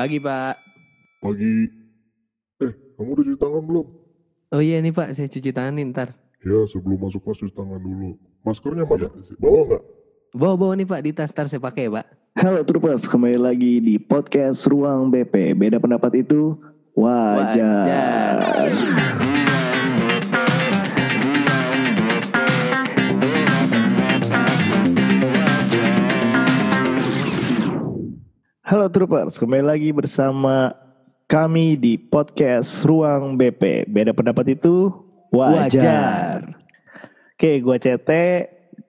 Pagi Pak. Pagi. Eh, kamu udah cuci tangan belum? Oh iya nih Pak, saya cuci tangan nih ntar. Ya, sebelum masuk kelas cuci tangan dulu. Maskernya mana? Bawa nggak? Bawa-bawa nih Pak, di tas ntar saya pakai Pak. Halo Troopers, kembali lagi di podcast Ruang BP. Beda pendapat itu wajar. Halo Troopers, kembali lagi bersama kami di podcast Ruang BP. Beda pendapat itu wajar. Wajar. Oke, gua CT.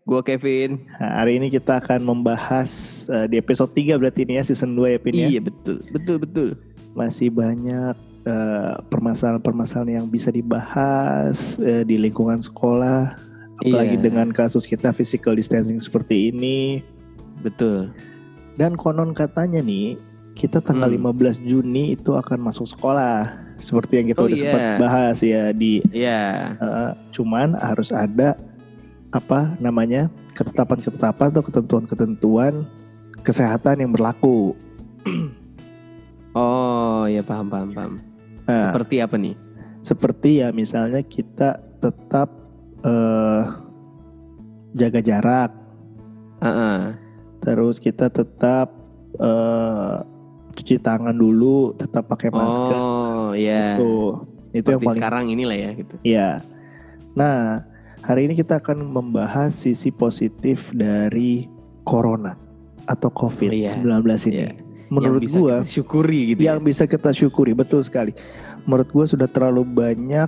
Gua Kevin. Nah, hari ini kita akan membahas eh, di episode 3 berarti ini ya season 2 ya Pin ya. Iya betul, betul betul. masih banyak eh, permasalahan-permasalahan yang bisa dibahas eh, di lingkungan sekolah apalagi Iya. dengan kasus kita physical distancing seperti ini Betul. Dan konon katanya nih kita tanggal Hmm. 15 Juni itu akan masuk sekolah seperti yang kita Oh, udah iya. sempat bahas ya di Iya. eh, cuman harus ada apa namanya ketetapan-ketetapan atau ketentuan-ketentuan kesehatan yang berlaku. Oh ya paham paham paham. Nah, Seperti apa nih? seperti ya misalnya kita tetap eh jaga jarak. Terus kita tetap eh cuci tangan dulu tetap pakai masker Oh iya. itu itu yang paling sekarang inilah ya gitu. ya nah hari ini kita akan membahas sisi positif dari corona atau covid 19 ini Iya. menurut yang bisa gua kita syukuri gitu. yang bisa kita syukuri betul sekali menurut gua sudah terlalu banyak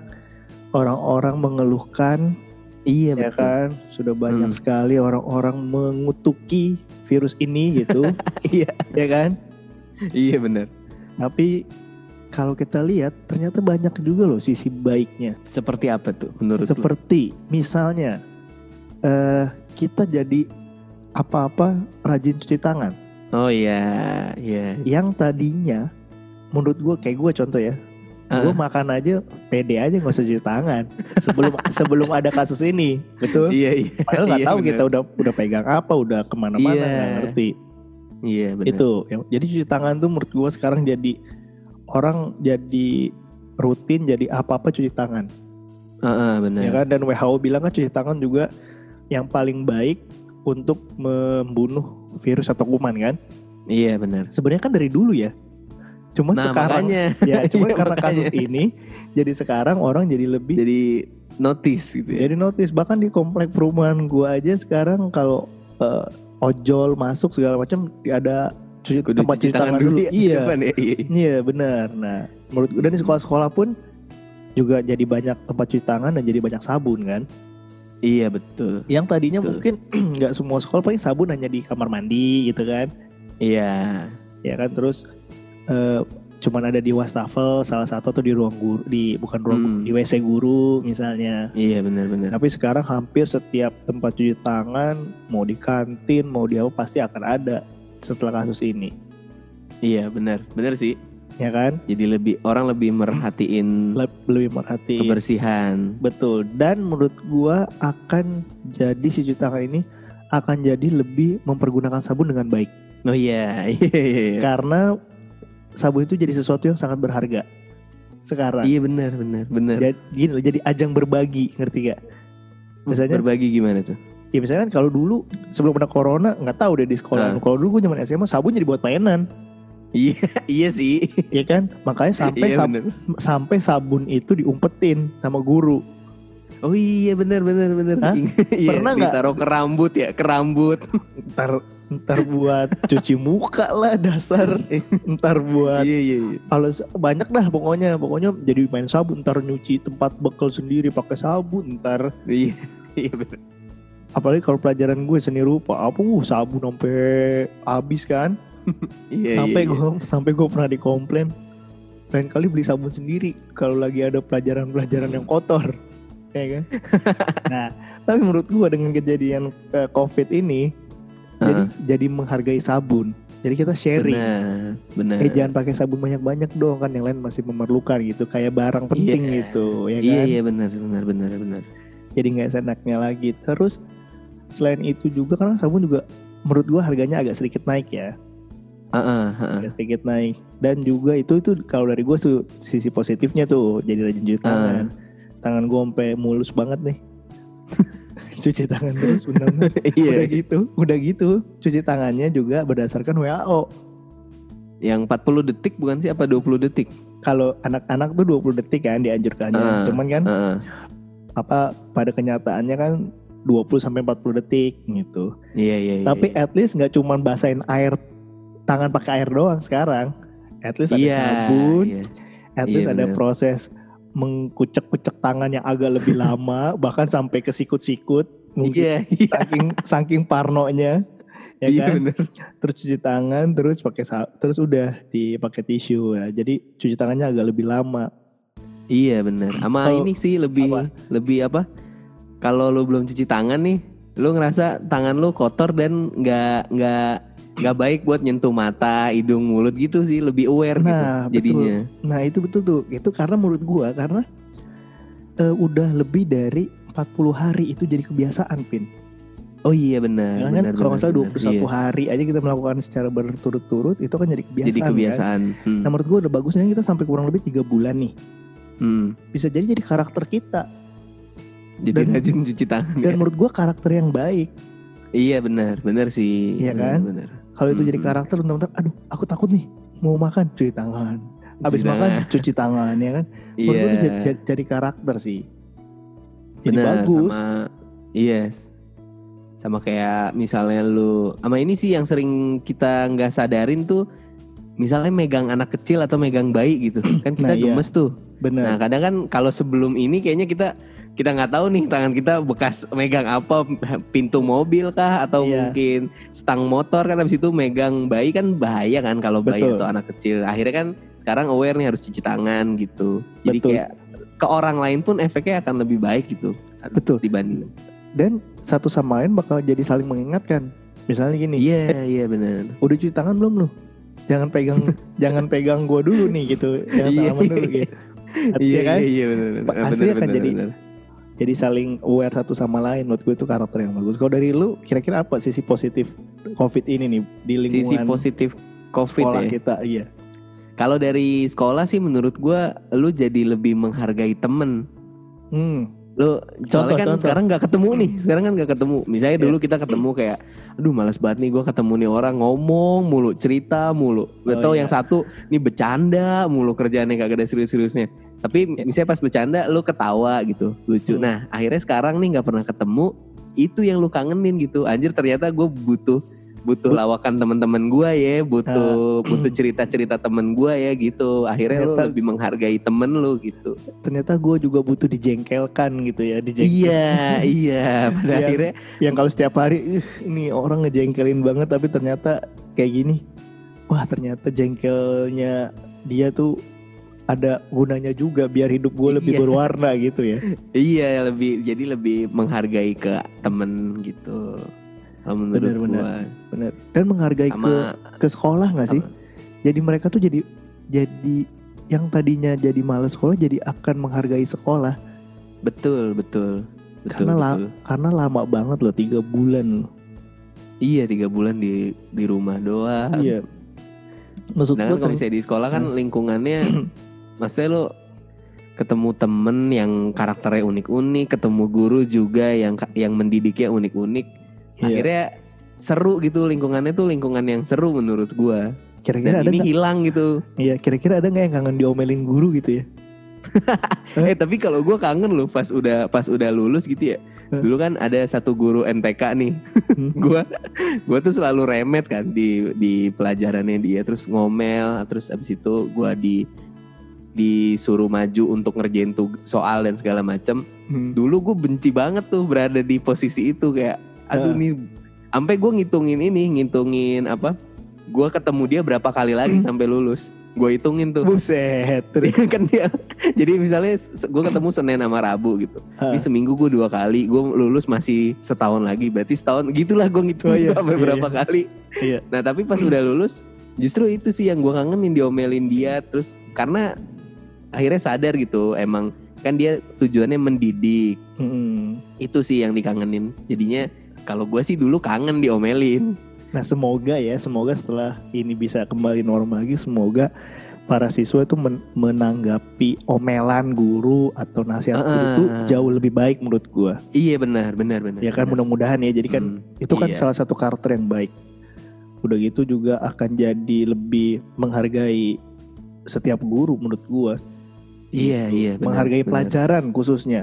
orang-orang mengeluhkan ya. Iya ya betul. kan sudah banyak Hmm. sekali orang-orang mengutuki virus ini gitu Iya. ya kan Iya benar. tapi kalau kita lihat ternyata banyak juga loh sisi baiknya Seperti apa tuh menurut lu? seperti misalnya eh kita jadi apa-apa rajin cuci tangan Oh iya, iya. yang tadinya menurut gue kayak gue contoh ya gue Ah. makan aja pede aja nggak usah cuci tangan sebelum sebelum ada kasus ini betul Iya iya. padahal nggak Iya, tahu bener. kita udah udah pegang apa udah ke mana-mana Iya. nggak ngerti Iya benar. itu yang- jadi cuci tangan tuh menurut gue sekarang jadi orang jadi rutin jadi apa apa cuci tangan Heeh, benar. ya kan dan WHO bilang kan cuci tangan juga yang paling baik untuk membunuh virus atau kuman kan Iya benar. sebenarnya kan dari dulu ya cuman Nah sekarang makanya ya cuman Iya, karena makanya. kasus ini jadi sekarang orang jadi lebih jadi notice gitu ya. jadi notice bahkan di komplek perumahan gua aja sekarang kalau eh, ojol masuk segala macam ada cuci Kudu tempat cuci tangan dulu ya. iya ya. Iya. Iya benar. Nah, menurut gue dan di sekolah-sekolah pun juga jadi banyak tempat cuci tangan dan jadi banyak sabun kan. Iya betul. Yang tadinya Betul. mungkin nggak semua sekolah paling sabun hanya di kamar mandi gitu kan. Iya. Ya kan terus eh, cuman ada di wastafel salah satu atau di ruang guru di bukan ruang Hmm. guru, di WC guru misalnya. Iya benar-benar. Tapi sekarang hampir setiap tempat cuci tangan mau di kantin mau di apa pasti akan ada setelah kasus ini. Iya benar. Benar sih. Ya kan? Jadi lebih orang lebih merhatiin Leb- Lebih merhati kebersihan. Betul. Dan menurut gua akan jadi si cuci tangan ini akan jadi lebih mempergunakan sabun dengan baik. Oh iya. Iya iya. iya. Karena sabun itu jadi sesuatu yang sangat berharga. Sekarang. Iya benar benar benar. Jadi, gini loh, jadi ajang berbagi, ngerti gak? misalnya- berbagi gimana tuh? Ya misalnya kan kalau dulu sebelum ada corona nggak tahu deh di sekolah. Ah. Kalau dulu gue zaman SMA sabun jadi buat mainan, Iya iya sih. ya kan? Makanya sampai iya, sab- sampai sabun itu diumpetin sama guru. Oh iya benar benar benar. Iya, Pernah nggak? ditaruh ke rambut ya, ke rambut. Ntar ntar buat cuci muka lah dasar. Ntar buat Iya iya iya. kalau banyak dah pokoknya. Pokoknya jadi main sabun ntar nyuci tempat bekal sendiri pakai sabun ntar. Iya iya apalagi kalau pelajaran gue seni rupa apa? Uh sabun sampai habis kan? Iya sampai iya, iya. gue sampai gue pernah dikomplain. Lain kali beli sabun sendiri kalau lagi ada pelajaran-pelajaran yang kotor. Ya kan? Nah tapi menurut gue dengan kejadian eh, covid ini jadi jadi menghargai sabun jadi kita sharing Benar benar. Eh jangan pakai sabun banyak-banyak dong kan yang lain masih memerlukan gitu kayak barang penting Iya. gitu ya Iya kan iya benar benar benar benar. jadi nggak senaknya lagi terus selain itu juga karena sabun juga menurut gua harganya agak sedikit naik ya Heeh, heeh. agak sedikit naik. Dan juga itu itu kalau dari gue sisi positifnya tuh jadi rajin cuci tangan. Tangan gue sampai mulus banget nih. Cuci tangan terus benar-benar. Iya. Udah gitu, udah gitu. Cuci tangannya juga berdasarkan WHO. Yang 40 detik bukan sih apa 20 detik? Kalau anak-anak tuh 20 detik kan dianjurkannya. Ah, Cuman kan Heeh. apa pada kenyataannya kan 20 sampai 40 detik gitu. Iya, iya, iya. Tapi at least nggak cuman basahin air tangan pakai air doang sekarang. At least ada iya, sabun, iya. at least Iya, ada bener. proses mengkucek-kucek tangan yang agak lebih lama, bahkan sampai ke sikut-sikut. Mungkin Iya, iya. saking saking parnonya, ya Iya kan? bener. Terus cuci tangan, terus pakai terus udah dipakai tisu. Ya. Jadi cuci tangannya agak lebih lama. Iya bener. Sama Kalau- ini sih lebih apa? lebih apa? Kalau lu belum cuci tangan nih, lu ngerasa tangan lu kotor dan nggak nggak nggak baik buat nyentuh mata, hidung, mulut gitu sih. Lebih aware Nah, gitu betul. jadinya. Nah itu betul tuh. Itu karena menurut gua karena eh, udah lebih dari 40 hari itu jadi kebiasaan, Pin. Oh iya benar. Ya kan kalau nggak salah benar, 21 iya. hari aja kita melakukan secara berturut-turut itu kan jadi kebiasaan. Jadi kan? kebiasaan. Hmm. Nah menurut gua udah bagusnya kita sampai kurang lebih tiga bulan nih. Hmm. Bisa jadi jadi karakter kita. Jadi Dan- rajin cuci tangan. Dan ya. menurut gua karakter yang baik. Iya benar, benar sih. Iya kan? Benar. Kalau itu jadi Hmm. karakter teman-teman, aduh aku takut nih mau makan cuci tangan. Habis Cuci makan tangan. cuci tangan ya kan. Iya. gua itu jadi, jadi- jadi karakter sih. Jadi Benar, bagus. sama yes. Sama kayak misalnya lu sama ini sih yang sering kita nggak sadarin tuh misalnya megang anak kecil atau megang bayi gitu. Kan kita Nah, iya. gemes tuh. Nah, Benar. kadang kan kalau sebelum ini kayaknya kita kita nggak tahu nih tangan kita bekas megang apa pintu mobil kah atau Iya. mungkin stang motor kan habis itu megang bayi kan bahaya kan kalau bayi Betul. atau anak kecil. Akhirnya kan sekarang aware nih harus cuci tangan gitu. Jadi Betul. kayak ke orang lain pun efeknya akan lebih baik gitu Betul. dibanding. Dan satu sama lain bakal jadi saling mengingatkan. Misalnya gini, Iya, iya benar. udah cuci tangan belum lu? Jangan pegang jangan pegang gua dulu nih gitu. Jangan Iya. salaman dulu gitu. Artinya Iya, kan? iya, iya benar. Pak, benar, hasilnya akan benar, jadi- benar. Jadi saling aware satu sama lain. Menurut gue itu karakter yang bagus. Kalau dari lu kira-kira apa sisi positif COVID ini nih di Sisi lingkungan positif COVID sekolah ya. kita? Iya. Kalau dari sekolah sih menurut gua lu jadi lebih menghargai temen. Hmm. Lu soalnya kan contoh. sekarang nggak ketemu nih. Sekarang kan nggak ketemu. Misalnya Iya. dulu kita ketemu kayak aduh malas banget nih gua ketemu nih orang ngomong mulu, cerita mulu. Gak Oh, tau iya. yang satu nih bercanda mulu kerjaannya kagak ada serius-seriusnya. Tapi misalnya pas bercanda lu ketawa gitu, lucu. Hmm. Nah, akhirnya sekarang nih nggak pernah ketemu, itu yang lu kangenin gitu. Anjir ternyata gue butuh butuh But- lawakan teman-teman gua ya, butuh butuh cerita-cerita temen gua ya gitu. Akhirnya lu Ternyata- lebih menghargai temen lu gitu. Ternyata gue juga butuh dijengkelkan gitu ya. Dijengkel. Iya, iya. Pada Iya. akhirnya Yang kalau setiap hari, "Ih, ini orang ngejengkelin banget. Tapi ternyata kayak gini. Wah ternyata jengkelnya dia tuh ada gunanya juga biar hidup gue lebih Iya. berwarna gitu ya. iya lebih jadi lebih menghargai ke temen gitu. Kalau menurut Bener, bener. gua Bener. Dan menghargai ke sama ke sekolah nggak sih? Jadi mereka tuh jadi jadi yang tadinya jadi males sekolah jadi akan menghargai sekolah betul betul betul Karena la- betul. karena lama banget loh tiga bulan. Iya tiga bulan di di rumah doang. Iya. Maksud Sedangkan gue kalau kan, misalnya di sekolah kan lingkungannya maksudnya lu ketemu temen yang karakternya unik-unik, ketemu guru juga yang yang mendidiknya unik-unik. iya. Akhirnya seru gitu lingkungannya tuh lingkungan yang seru menurut gua. kira-kira Dan ada ini nggak? hilang gitu. Iya, kira-kira ada nggak yang kangen diomelin guru gitu ya? Eh tapi kalau gua kangen loh pas udah pas udah lulus gitu ya. Dulu kan ada satu guru NTK nih. Hmm. gua gua tuh selalu remet kan di di pelajarannya dia terus ngomel terus abis itu gua di disuruh maju untuk ngerjain soal dan segala macam Hmm. dulu gue benci banget tuh berada di posisi itu kayak aduh Ah. nih sampai gue ngitungin ini ngitungin apa gue ketemu dia berapa kali lagi Hmm. sampai lulus gue hitungin tuh Buset. Dia kan dia jadi misalnya gue ketemu senin sama rabu gitu Ah. ini seminggu gue dua kali gue lulus masih setahun lagi berarti setahun gitulah gue ngitungin Oh, iya. sampai Iya, berapa iya. kali Iya. nah tapi pas udah lulus justru itu sih yang gue kangenin diomelin dia terus karena akhirnya sadar gitu emang kan dia tujuannya mendidik Hmm. itu sih yang dikangenin jadinya kalau gue sih dulu kangen diomelin Nah semoga ya, semoga setelah ini bisa kembali normal lagi, semoga para siswa itu men- menanggapi omelan guru atau nasihat guru Ah, itu jauh lebih baik menurut gua. Iya benar, benar, benar. Ya kan mudah-mudahan ya. Jadi kan Hmm, itu kan iya. salah satu karakter yang baik. Udah gitu juga akan jadi lebih menghargai setiap guru menurut gua. Iya, Gitu. iya, benar, menghargai benar. pelajaran khususnya.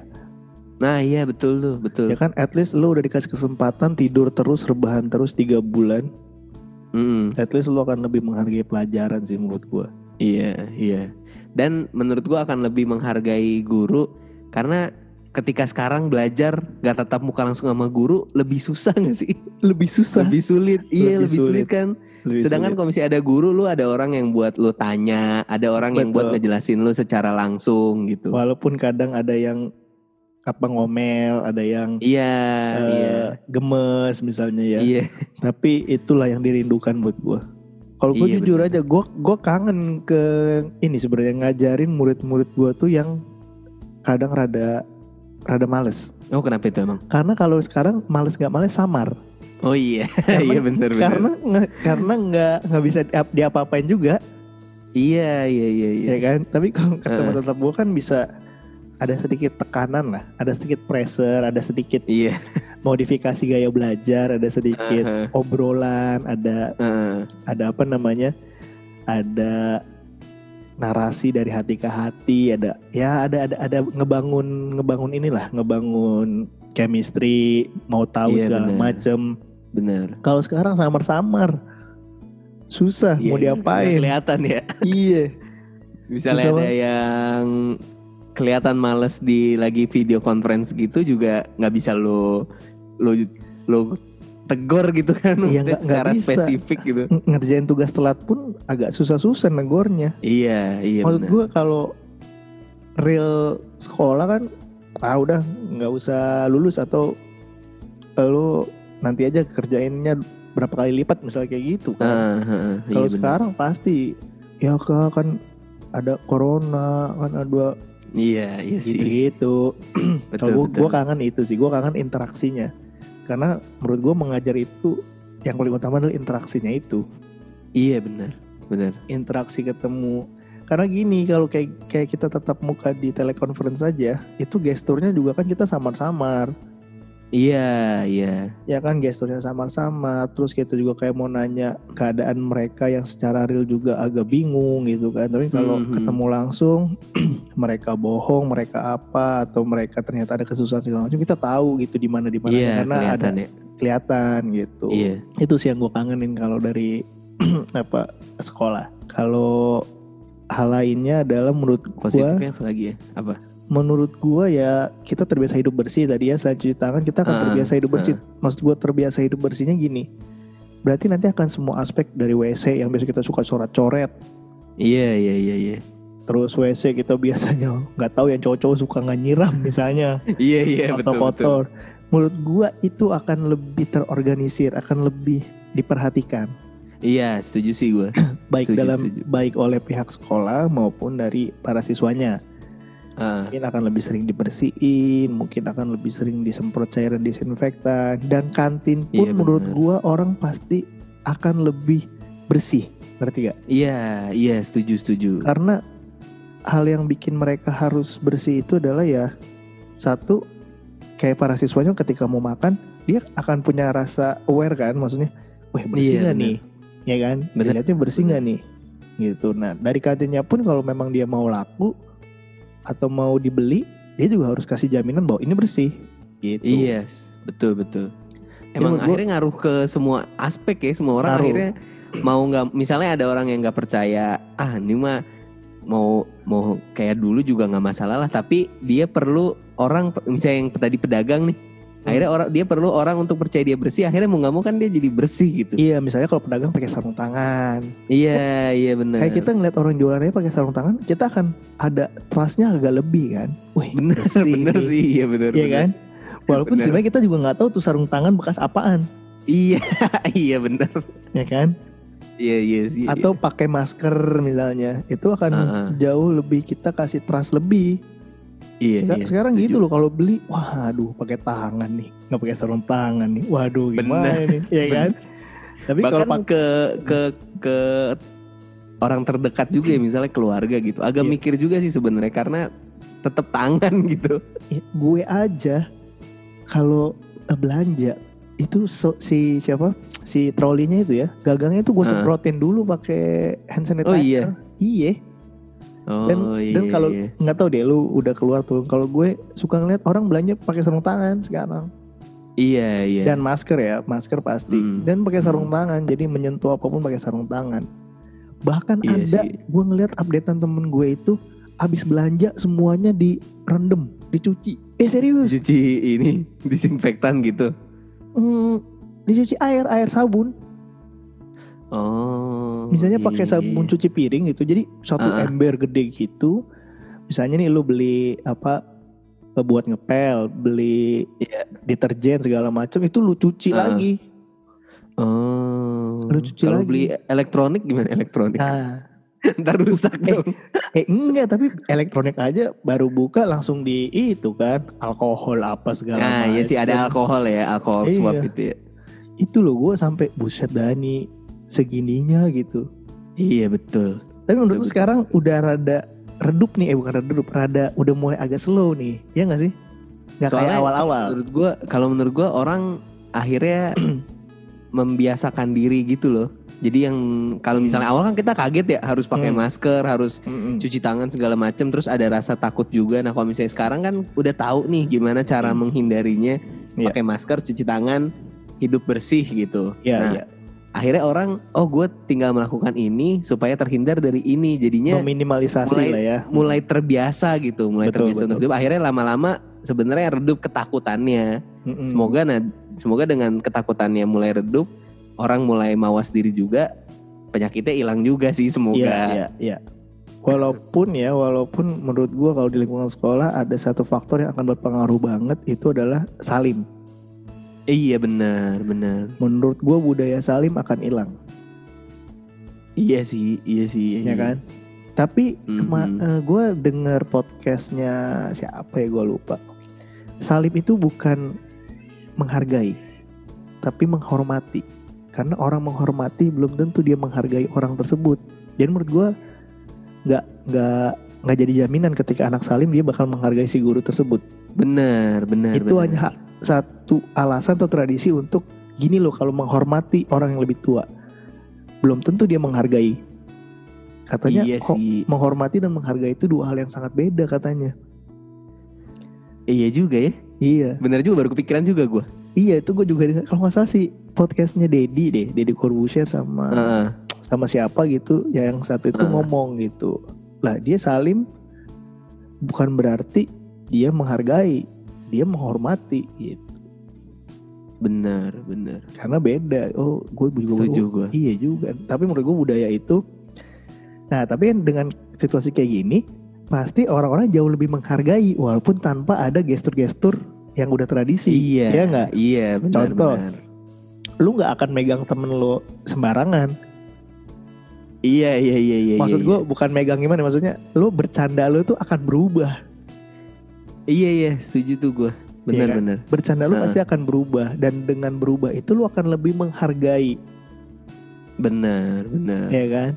Nah iya betul tuh, betul. Ya kan at least lu udah dikasih kesempatan tidur terus, rebahan terus tiga bulan. Mm-mm. At least lu akan lebih menghargai pelajaran sih menurut gua. Iya, iya. Dan menurut gua akan lebih menghargai guru karena ketika sekarang belajar gak tatap muka langsung sama guru lebih susah gak sih? Lebih susah. Lebih sulit. Iya, Lebih lebih, sulit. sulit. kan. Lebih Sedangkan sulit. kalau misalnya ada guru lu ada orang yang buat lu tanya, ada orang yang buat Betul. ngejelasin lu secara langsung gitu. walaupun kadang ada yang apa ngomel, ada yang Iya, eh, iya. gemes misalnya ya. Iya. Tapi itulah yang dirindukan buat gua. Kalau gue Iya, jujur bener. aja, gua gua kangen ke ini sebenarnya ngajarin murid-murid gua tuh yang kadang rada rada males. Oh, kenapa itu emang? Karena kalau sekarang males nggak males samar. Oh iya. Karena- iya benar benar. Karena nge- karena nggak nggak bisa di- diapa-apain juga, Iya, iya, iya, iya. ya kan? Tapi kalau ketemu Heeh. tetap gua kan bisa ada sedikit tekanan lah, ada sedikit pressure, ada sedikit Iya. modifikasi gaya belajar, ada sedikit Heeh, obrolan, ada heeh. ada apa namanya? Ada narasi dari hati ke hati, ada ya ada ada ada ngebangun ngebangun inilah, ngebangun chemistry, mau tahu Iya, segala macem. Benar. Kalau sekarang samar-samar, susah Iya, mau nggak diapain? kelihatan ya. iya, Misalnya Bisa ada yang kelihatan males di lagi video conference gitu juga nggak bisa lo lo lo tegor gitu kan Iya, nggak secara bisa. spesifik gitu. Ng- ngerjain tugas telat pun agak susah-susah negornya. Iya, iya Maksud gue kalau real sekolah kan, ah udah nggak usah lulus atau eh, lu nanti aja kerjainnya berapa kali lipat misalnya kayak gitu kan. Ah, iya kalau benar. sekarang pasti ya kak kan ada corona kan ada Iya, iya sih. gitu-gitu. Betul, Kalau gue kangen itu sih, gue kangen interaksinya. Karena menurut gue mengajar itu yang paling utama adalah interaksinya itu. Iya benar. Benar. Interaksi ketemu. Karena gini kalau kayak kayak kita tetap muka di telekonferensi saja, itu gesturnya juga kan kita samar-samar. Iya, iya. Ya kan gesturnya samar-samar. Terus kita juga kayak mau nanya keadaan mereka yang secara real juga agak bingung gitu kan. Tapi kalau Mhm. ketemu langsung mereka bohong, mereka apa atau mereka ternyata ada kesusahan segala macam, kita tahu gitu di mana di mana Iya, karena ada kelihatan ya. kelihatan gitu. Iya. Itu sih yang gue kangenin kalau dari apa sekolah. Kalau hal lainnya adalah menurut gua Positifnya apa lagi ya? Apa? menurut gua ya kita terbiasa hidup bersih tadi ya selain cuci tangan kita akan Ah, terbiasa hidup bersih. Maksud gua terbiasa hidup bersihnya gini. Berarti nanti akan semua aspek dari WC yang biasa kita suka coret-coret. Iya, iya, iya, iya. Terus WC kita biasanya nggak tahu yang cowok-cowok suka nggak nyiram misalnya Iya, iya, betul, betul. kotor. Menurut gua itu akan lebih terorganisir, akan lebih diperhatikan. Iya, setuju sih gue. baik Setuju, dalam setuju. baik oleh pihak sekolah maupun dari para siswanya. Ah, Mungkin akan lebih sering dibersihin, mungkin akan lebih sering disemprot cairan disinfektan dan kantin pun Iya, menurut gua orang pasti akan lebih bersih. Ngerti gak? iya, iya, setuju, setuju. Karena hal yang bikin mereka harus bersih itu adalah ya satu kayak para siswanya ketika mau makan dia akan punya rasa aware kan maksudnya, wah bersih Iya, nggak benar. nih, ya kan? Dilihatnya bersih nggak nih, gitu. Nah dari kantinnya pun kalau memang dia mau laku atau mau dibeli, dia juga harus kasih jaminan bahwa ini bersih, gitu. Iya, betul betul. Emang gua- akhirnya ngaruh ke semua aspek ya, semua orang Ngaruh. akhirnya mau nggak, misalnya ada orang yang nggak percaya, ah ini mah mau mau kayak dulu juga nggak masalah lah, tapi dia perlu orang, misalnya yang tadi pedagang nih, akhirnya orang dia perlu orang untuk percaya dia bersih, akhirnya mau nggak mau kan dia jadi bersih gitu. Iya, misalnya kalau pedagang pakai sarung tangan, Iya, iya benar. kayak kita ngeliat orang jualannya pakai sarung tangan, kita akan ada trustnya agak lebih kan. Wih, bener bersih bener sih, iya bener. Iya bener. kan? Walaupun Bener. sebenarnya kita juga nggak tahu tuh sarung tangan bekas apaan, Iya, iya bener. ya kan? Iya iya sih. Atau pakai masker misalnya, itu akan Heeh. jauh lebih kita kasih trust lebih. Iya, iya, sekarang setuju. gitu loh kalau beli, waduh pakai tangan nih, nggak pakai sarung tangan nih, waduh gimana Bener. nih, ya kan? Tapi kalau bahkan pak- ke ke ke orang terdekat juga ya misalnya keluarga gitu agak Iya. mikir juga sih sebenarnya karena tetap tangan gitu Ya, gue aja kalau eh, belanja itu so- si siapa si trolinya itu ya gagangnya tuh gue semprotin dulu pakai hand sanitizer. Oh, iya? Iya. Oh Dan iya dan kalau iya. nggak tahu deh lu udah keluar tuh. Kalau gue suka ngeliat orang belanja pakai sarung tangan sekarang iya iya dan masker ya, masker pasti. Hmm. Dan pakai sarung tangan. Jadi menyentuh apa pun pakai sarung tangan. Bahkan Iya ada sih. gue ngeliat updatean temen gue itu habis belanja semuanya direndam, dicuci. Eh serius? cuci ini disinfektan gitu Hmm, dicuci air, air sabun. Oh Misalnya iya, pakai iya, sabun iya. cuci piring gitu. Jadi satu ah. ember gede gitu. Misalnya nih lu beli apa eh, buat ngepel, beli Iya. deterjen segala macam itu lu cuci ah. lagi. oh Lu cuci kalau lagi. beli elektronik gimana elektronik Nah, ntar rusak Eh, dong eh enggak tapi elektronik aja baru buka langsung di itu kan alkohol apa segala nah iya sih ada alkohol ya alkohol Iya. swab itu ya Itu loh gue sampai buset Dani segininya gitu. iya betul Tapi menurut lu Betul. sekarang udah rada redup nih, eh bukan rada redup, rada udah mulai agak slow nih, ya nggak sih? Kayak Soalnya awal-awal. menurut gua kalau menurut gua orang akhirnya membiasakan diri gitu loh jadi yang kalau misalnya awal kan kita kaget ya harus pakai Hmm. masker harus Mm-mm. cuci tangan segala macam terus ada rasa takut juga nah kalau misalnya sekarang kan udah tahu nih gimana cara Hmm. menghindarinya Iya. pakai masker cuci tangan hidup bersih gitu Iya, nah iya. Akhirnya orang oh gue tinggal melakukan ini supaya terhindar dari ini jadinya Meminimalisasi mulai- lah ya. mulai terbiasa gitu mulai Betul, terbiasa untuk betul. hidup akhirnya lama-lama sebenarnya redup ketakutannya Mm-mm. semoga nah semoga dengan ketakutannya mulai redup orang mulai mawas diri juga penyakitnya hilang juga sih semoga Iya, iya, iya. Walaupun ya, walaupun menurut gua kalau di lingkungan sekolah ada satu faktor yang akan berpengaruh banget itu adalah salim. Iya benar benar Menurut gua budaya salim akan hilang, iya sih iya sih ya kan? Tapi kema- Mhm. eh, gua dengar podcastnya siapa ya gua lupa. Salim itu bukan menghargai, tapi menghormati. Karena orang menghormati belum tentu dia menghargai orang tersebut. Jadi menurut gua nggak nggak nggak jadi jaminan ketika anak salim dia bakal menghargai si guru tersebut. benar benar itu benar. hanya hak- satu alasan atau tradisi untuk gini loh kalau menghormati orang yang lebih tua. Belum tentu dia menghargai. Katanya iya kok sih. menghormati dan menghargai itu dua hal yang sangat beda katanya. Iya juga ya. Iya. Benar juga baru kepikiran juga gue iya itu gue juga dengar- kalau nggak salah sih podcastnya Dedi deh Dedi Corbuzier sama Heeh. sama siapa gitu ya yang satu itu Heeh. ngomong gitu. Lah dia salim bukan berarti dia menghargai dia menghormati gitu benar benar karena beda oh gue juga setuju gue Iya juga. Tapi menurut gue budaya itu. Nah, tapi dengan situasi kayak gini, pasti orang-orang jauh lebih menghargai walaupun tanpa ada gestur-gestur yang udah tradisi. iya Iya nggak? iya benar Contoh. benar Lu nggak akan megang temen lo sembarangan. iya iya iya iya Maksud iya, gue bukan megang gimana? Maksudnya lu bercanda lu tuh akan berubah. Iya iya setuju tuh gue benar Iya kan? benar Bercanda lu Heeh. pasti akan berubah dan dengan berubah itu lu akan lebih menghargai, benar benar ya kan?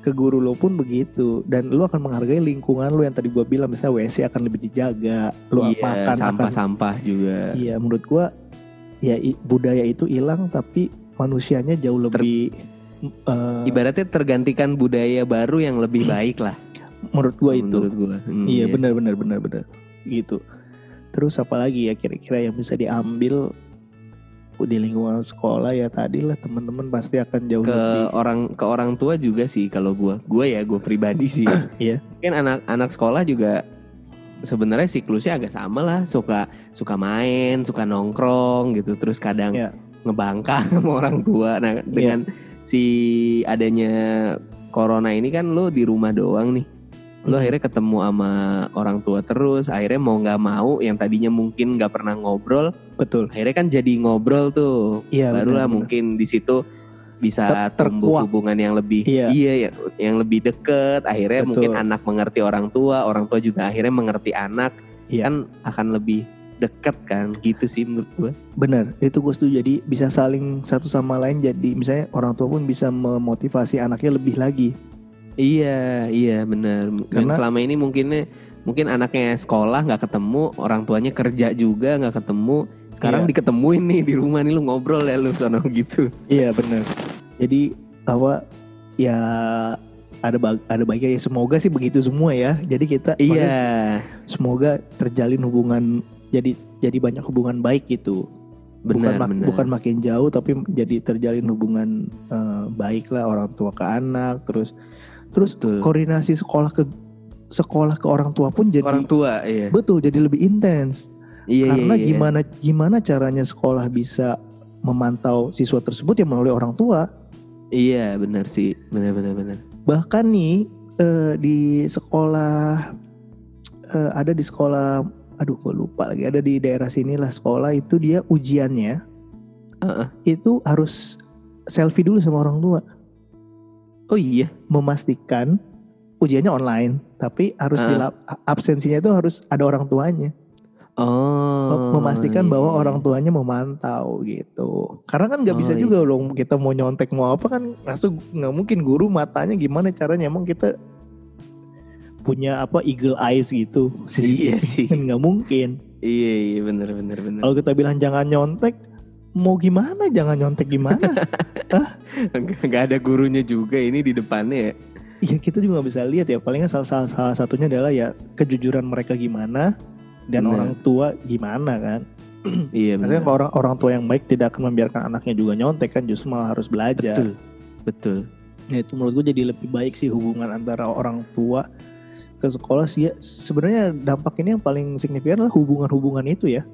Ke guru lo pun begitu dan lu akan menghargai lingkungan lu yang tadi gua bilang misalnya WC akan lebih dijaga, lu iya makan akan sampah-sampah juga Iya, menurut gua ya i- budaya itu hilang tapi manusianya jauh lebih eh, ibaratnya tergantikan budaya baru yang lebih baik lah menurut gua itu. menurut gue Iya, benar benar benar benar. Gitu. Terus apa lagi ya kira-kira yang bisa diambil di lingkungan sekolah ya tadi lah teman-teman pasti akan jauh ke lebih orang ke orang tua juga sih kalau gue gue ya gue pribadi sih. Iya. kan anak-anak sekolah juga sebenarnya siklusnya agak sama lah. Suka suka main suka nongkrong gitu. Terus kadang Iya. ngebangkang sama orang tua. Nah dengan si adanya corona ini kan lo di rumah doang nih lo Hmm. akhirnya ketemu sama orang tua terus akhirnya mau nggak mau yang tadinya mungkin nggak pernah ngobrol betul. akhirnya kan jadi ngobrol tuh Iya, barulah benar, benar. mungkin di situ bisa Ter- tumbuh hubungan yang lebih Iya. yang, yang lebih deket akhirnya Betul. mungkin anak mengerti orang tua orang tua juga akhirnya mengerti anak Iya. kan akan lebih deket kan gitu sih menurut gue Bener, itu gue setuju. Jadi bisa saling satu sama lain. Jadi misalnya orang tua pun bisa memotivasi anaknya lebih lagi. Iya iya benar Dan Karena- selama ini mungkinnya mungkin anaknya sekolah nggak ketemu orang tuanya kerja juga nggak ketemu sekarang Iya. diketemuin nih di rumah nih lu ngobrol ya lu sono gitu Iya bener. Jadi apa ya ada bag, ada baiknya ya semoga sih begitu semua ya. Jadi kita iya semoga terjalin hubungan jadi jadi banyak hubungan baik gitu. bukan benar mak- benar bukan makin jauh tapi jadi terjalin hubungan eh, baik lah orang tua ke anak terus terus Betul. koordinasi sekolah ke sekolah ke orang tua pun jadi orang tua iya betul jadi lebih intens iya karena iya, iya. gimana gimana caranya sekolah bisa memantau siswa tersebut ya melalui orang tua iya benar sih benar benar benar bahkan nih eh, di sekolah eh, ada di sekolah aduh gue lupa lagi ada di daerah sinilah sekolah itu dia ujiannya Heeh. itu harus selfie dulu sama orang tua oh iya memastikan ujiannya online tapi harus Ah. dilap- absensinya itu harus ada orang tuanya. Oh memastikan iya, bahwa iya. orang tuanya memantau gitu. Karena kan nggak bisa Oh, juga dong kita mau nyontek mau apa kan masuk nggak mungkin guru matanya gimana caranya. Emang kita punya apa eagle eyes gitu. Iya sih. Nggak mungkin. Iya iya benar benar benar kalau kita bilang jangan nyontek mau gimana? Jangan nyontek gimana. Nggak ada gurunya juga ini di depannya ya. Ya kita juga nggak bisa lihat ya. Palingnya salah, salah, salah satunya adalah ya kejujuran mereka gimana dan Benar. orang tua gimana kan? Iya Maksudnya benar. orang orang tua yang baik tidak akan membiarkan anaknya juga nyontek kan? Justru malah harus belajar. Betul betul. Ya itu menurut gue jadi lebih baik sih hubungan antara orang tua ke sekolah sih ya. Sebenarnya dampak ini yang paling signifikan adalah hubungan-hubungan itu ya.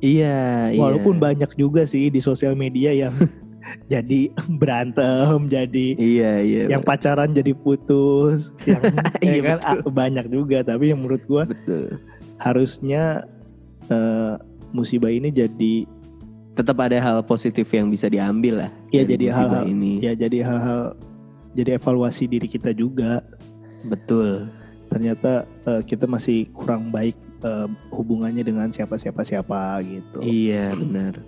Iya iya. Walaupun banyak juga sih di sosial media yang jadi berantem, jadi iya iya. yang pacaran jadi putus, yang ya Iya, kan ah, banyak juga. Tapi yang menurut gue betul. harusnya eh, musibah ini jadi tetap ada hal positif yang bisa diambil lah ya dari jadi hal-hal ini. ya jadi hal-hal jadi evaluasi diri kita juga. betul. Ternyata eh, kita masih kurang baik eh, hubungannya dengan siapa siapa siapa gitu. iya benar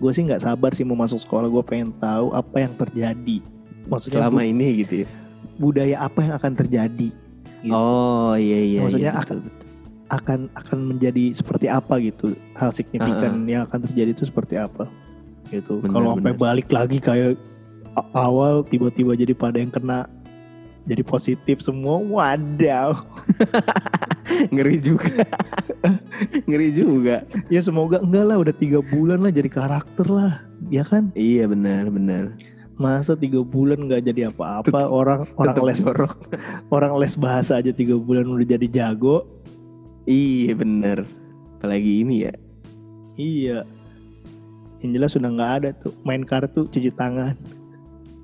Gue sih nggak sabar sih mau masuk sekolah. Gue pengen tahu apa yang terjadi. Maksudnya selama bu- ini gitu ya budaya apa yang akan terjadi? Gitu. oh iya iya Maksudnya iya, akan- betul, betul. Akan akan menjadi seperti apa gitu? Hal signifikan yang akan terjadi itu seperti apa? Gitu. Kalau sampai balik lagi kayak awal tiba-tiba jadi pada yang kena jadi positif semua. Wadaw. ngeri juga ngeri juga Ya semoga enggak lah udah tiga bulan lah jadi karakter lah. Ya kan? iya benar benar Masa tiga bulan nggak jadi apa-apa orang orang Tetep les jorok. orang les bahasa aja tiga bulan udah jadi jago. iya benar apalagi ini ya Iya. Yang jelas sudah nggak ada tuh main kartu cuci tangan,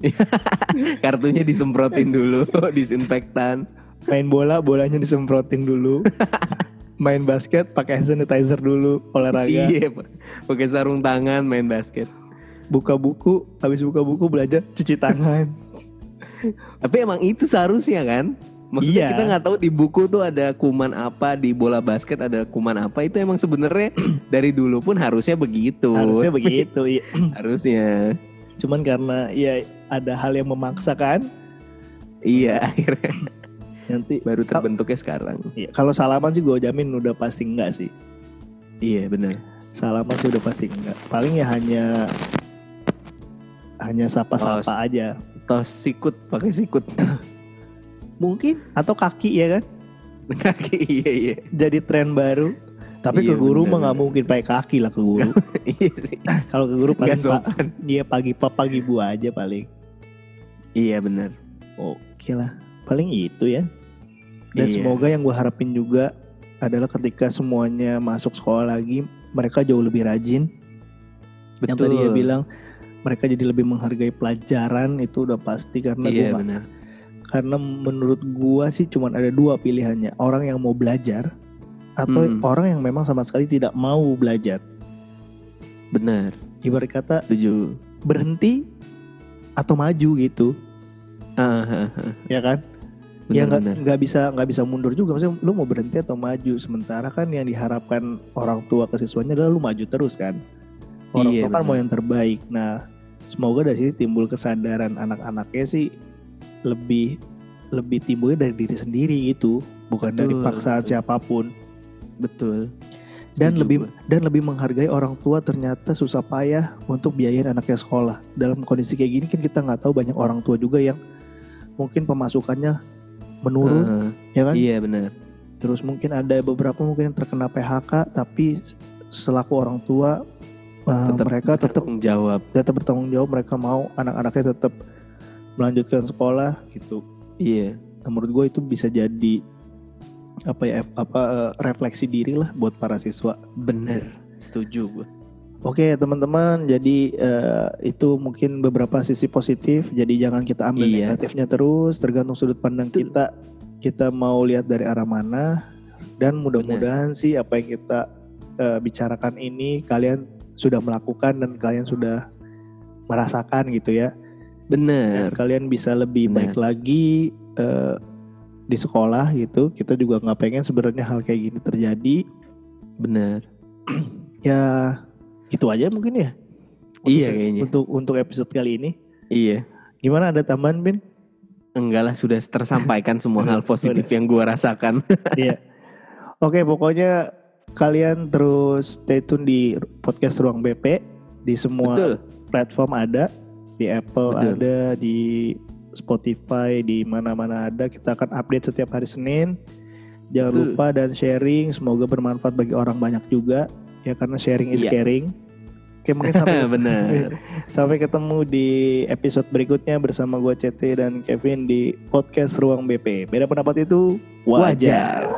kartunya disemprotin dulu disinfektan main bola bolanya disemprotin dulu, main basket pakai hand sanitizer dulu olahraga, iya Pak. pakai sarung tangan main basket buka buku habis buka buku belajar cuci tangan. tapi emang itu seharusnya kan Maksudnya Iya. kita nggak tahu di buku tuh ada kuman apa, di bola basket ada kuman apa. Itu emang sebenarnya dari dulu pun harusnya begitu. Harusnya begitu. iya. harusnya. Cuman karena ya ada hal yang memaksakan Iya, akhirnya nanti baru terbentuknya sekarang. Iya, kalau salaman sih gue jamin udah pasti enggak sih. Iya, benar. Salaman sih udah pasti enggak. Paling ya hanya hanya sapa-sapa Oh, aja. Tos sikut pakai sikut Mungkin atau kaki ya kan. kaki. Iya, iya. Jadi tren baru. Tapi ke Iya, guru mah nggak mungkin pakai kaki lah ke guru. iya sih. Kalau ke guru paling dia pagi papa pagi bu aja paling. Iya, benar. Oke lah. Paling itu ya. Dan Iya. semoga yang gue harapin juga adalah ketika semuanya masuk sekolah lagi, mereka jauh lebih rajin. Yang tadi ya bilang mereka jadi lebih menghargai pelajaran itu udah pasti karena Iya, benar. karena menurut gua sih cuman ada dua pilihannya orang yang mau belajar atau Hmm. orang yang memang sama sekali tidak mau belajar Benar. ibarat kata Setuju. berhenti atau maju gitu Ah, ah, ah. ya kan ya nggak nggak bisa nggak bisa mundur juga. Maksudnya lu mau berhenti atau maju? Sementara kan yang diharapkan orang tua ke siswanya adalah lu maju terus kan? Orang Iya, tua kan benar. mau yang terbaik. Nah semoga dari sini timbul kesadaran anak-anaknya sih lebih lebih timbulnya dari diri sendiri gitu. Bukan dari Betul, paksaan betul. siapa pun. Betul. dan Setuju lebih dan lebih menghargai orang tua ternyata susah payah untuk biayain anaknya sekolah. Dalam kondisi kayak gini kan kita nggak tahu banyak orang tua juga yang mungkin pemasukannya menurun Heeh, ya kan Iya benar. Terus mungkin ada beberapa mungkin yang terkena PHK tapi selaku orang tua uh, Tetap mereka tetap bertanggung jawab. tetap bertanggung jawab mereka mau anak-anaknya tetap melanjutkan sekolah gitu. Iya. Nah, menurut gue itu bisa jadi apa ya apa eh, refleksi diri lah buat para siswa. Bener. Setuju gue. Oke teman-teman, jadi eh, itu mungkin beberapa sisi positif. Jadi jangan kita ambil Iya. negatifnya terus, tergantung sudut pandang Betul. kita. Kita mau lihat dari arah mana. Dan mudah-mudahan sih apa yang kita eh, bicarakan ini kalian sudah melakukan dan kalian sudah merasakan gitu ya. Dan Bener. kalian bisa lebih Benar. baik lagi eh, di sekolah gitu. Kita juga nggak pengen sebenarnya hal kayak gini terjadi. Bener. Ya gitu aja mungkin ya. Untuk Iya, kayaknya. Untuk untuk episode kali ini. Iya. Gimana ada tambahan Bin? Enggak lah sudah tersampaikan semua hal positif yang gua rasakan. Iya. Oke pokoknya kalian terus stay tune di podcast Ruang BP di semua Betul. platform ada di Apple Betul. ada di Spotify di mana-mana ada kita akan update setiap hari Senin jangan Betul. lupa dan sharing semoga bermanfaat bagi orang banyak juga ya karena sharing is Iya. caring oke mungkin sampai Bener. sampai ketemu di episode berikutnya bersama gue CT dan Kevin di podcast Ruang BP beda pendapat itu wajar. Wajar.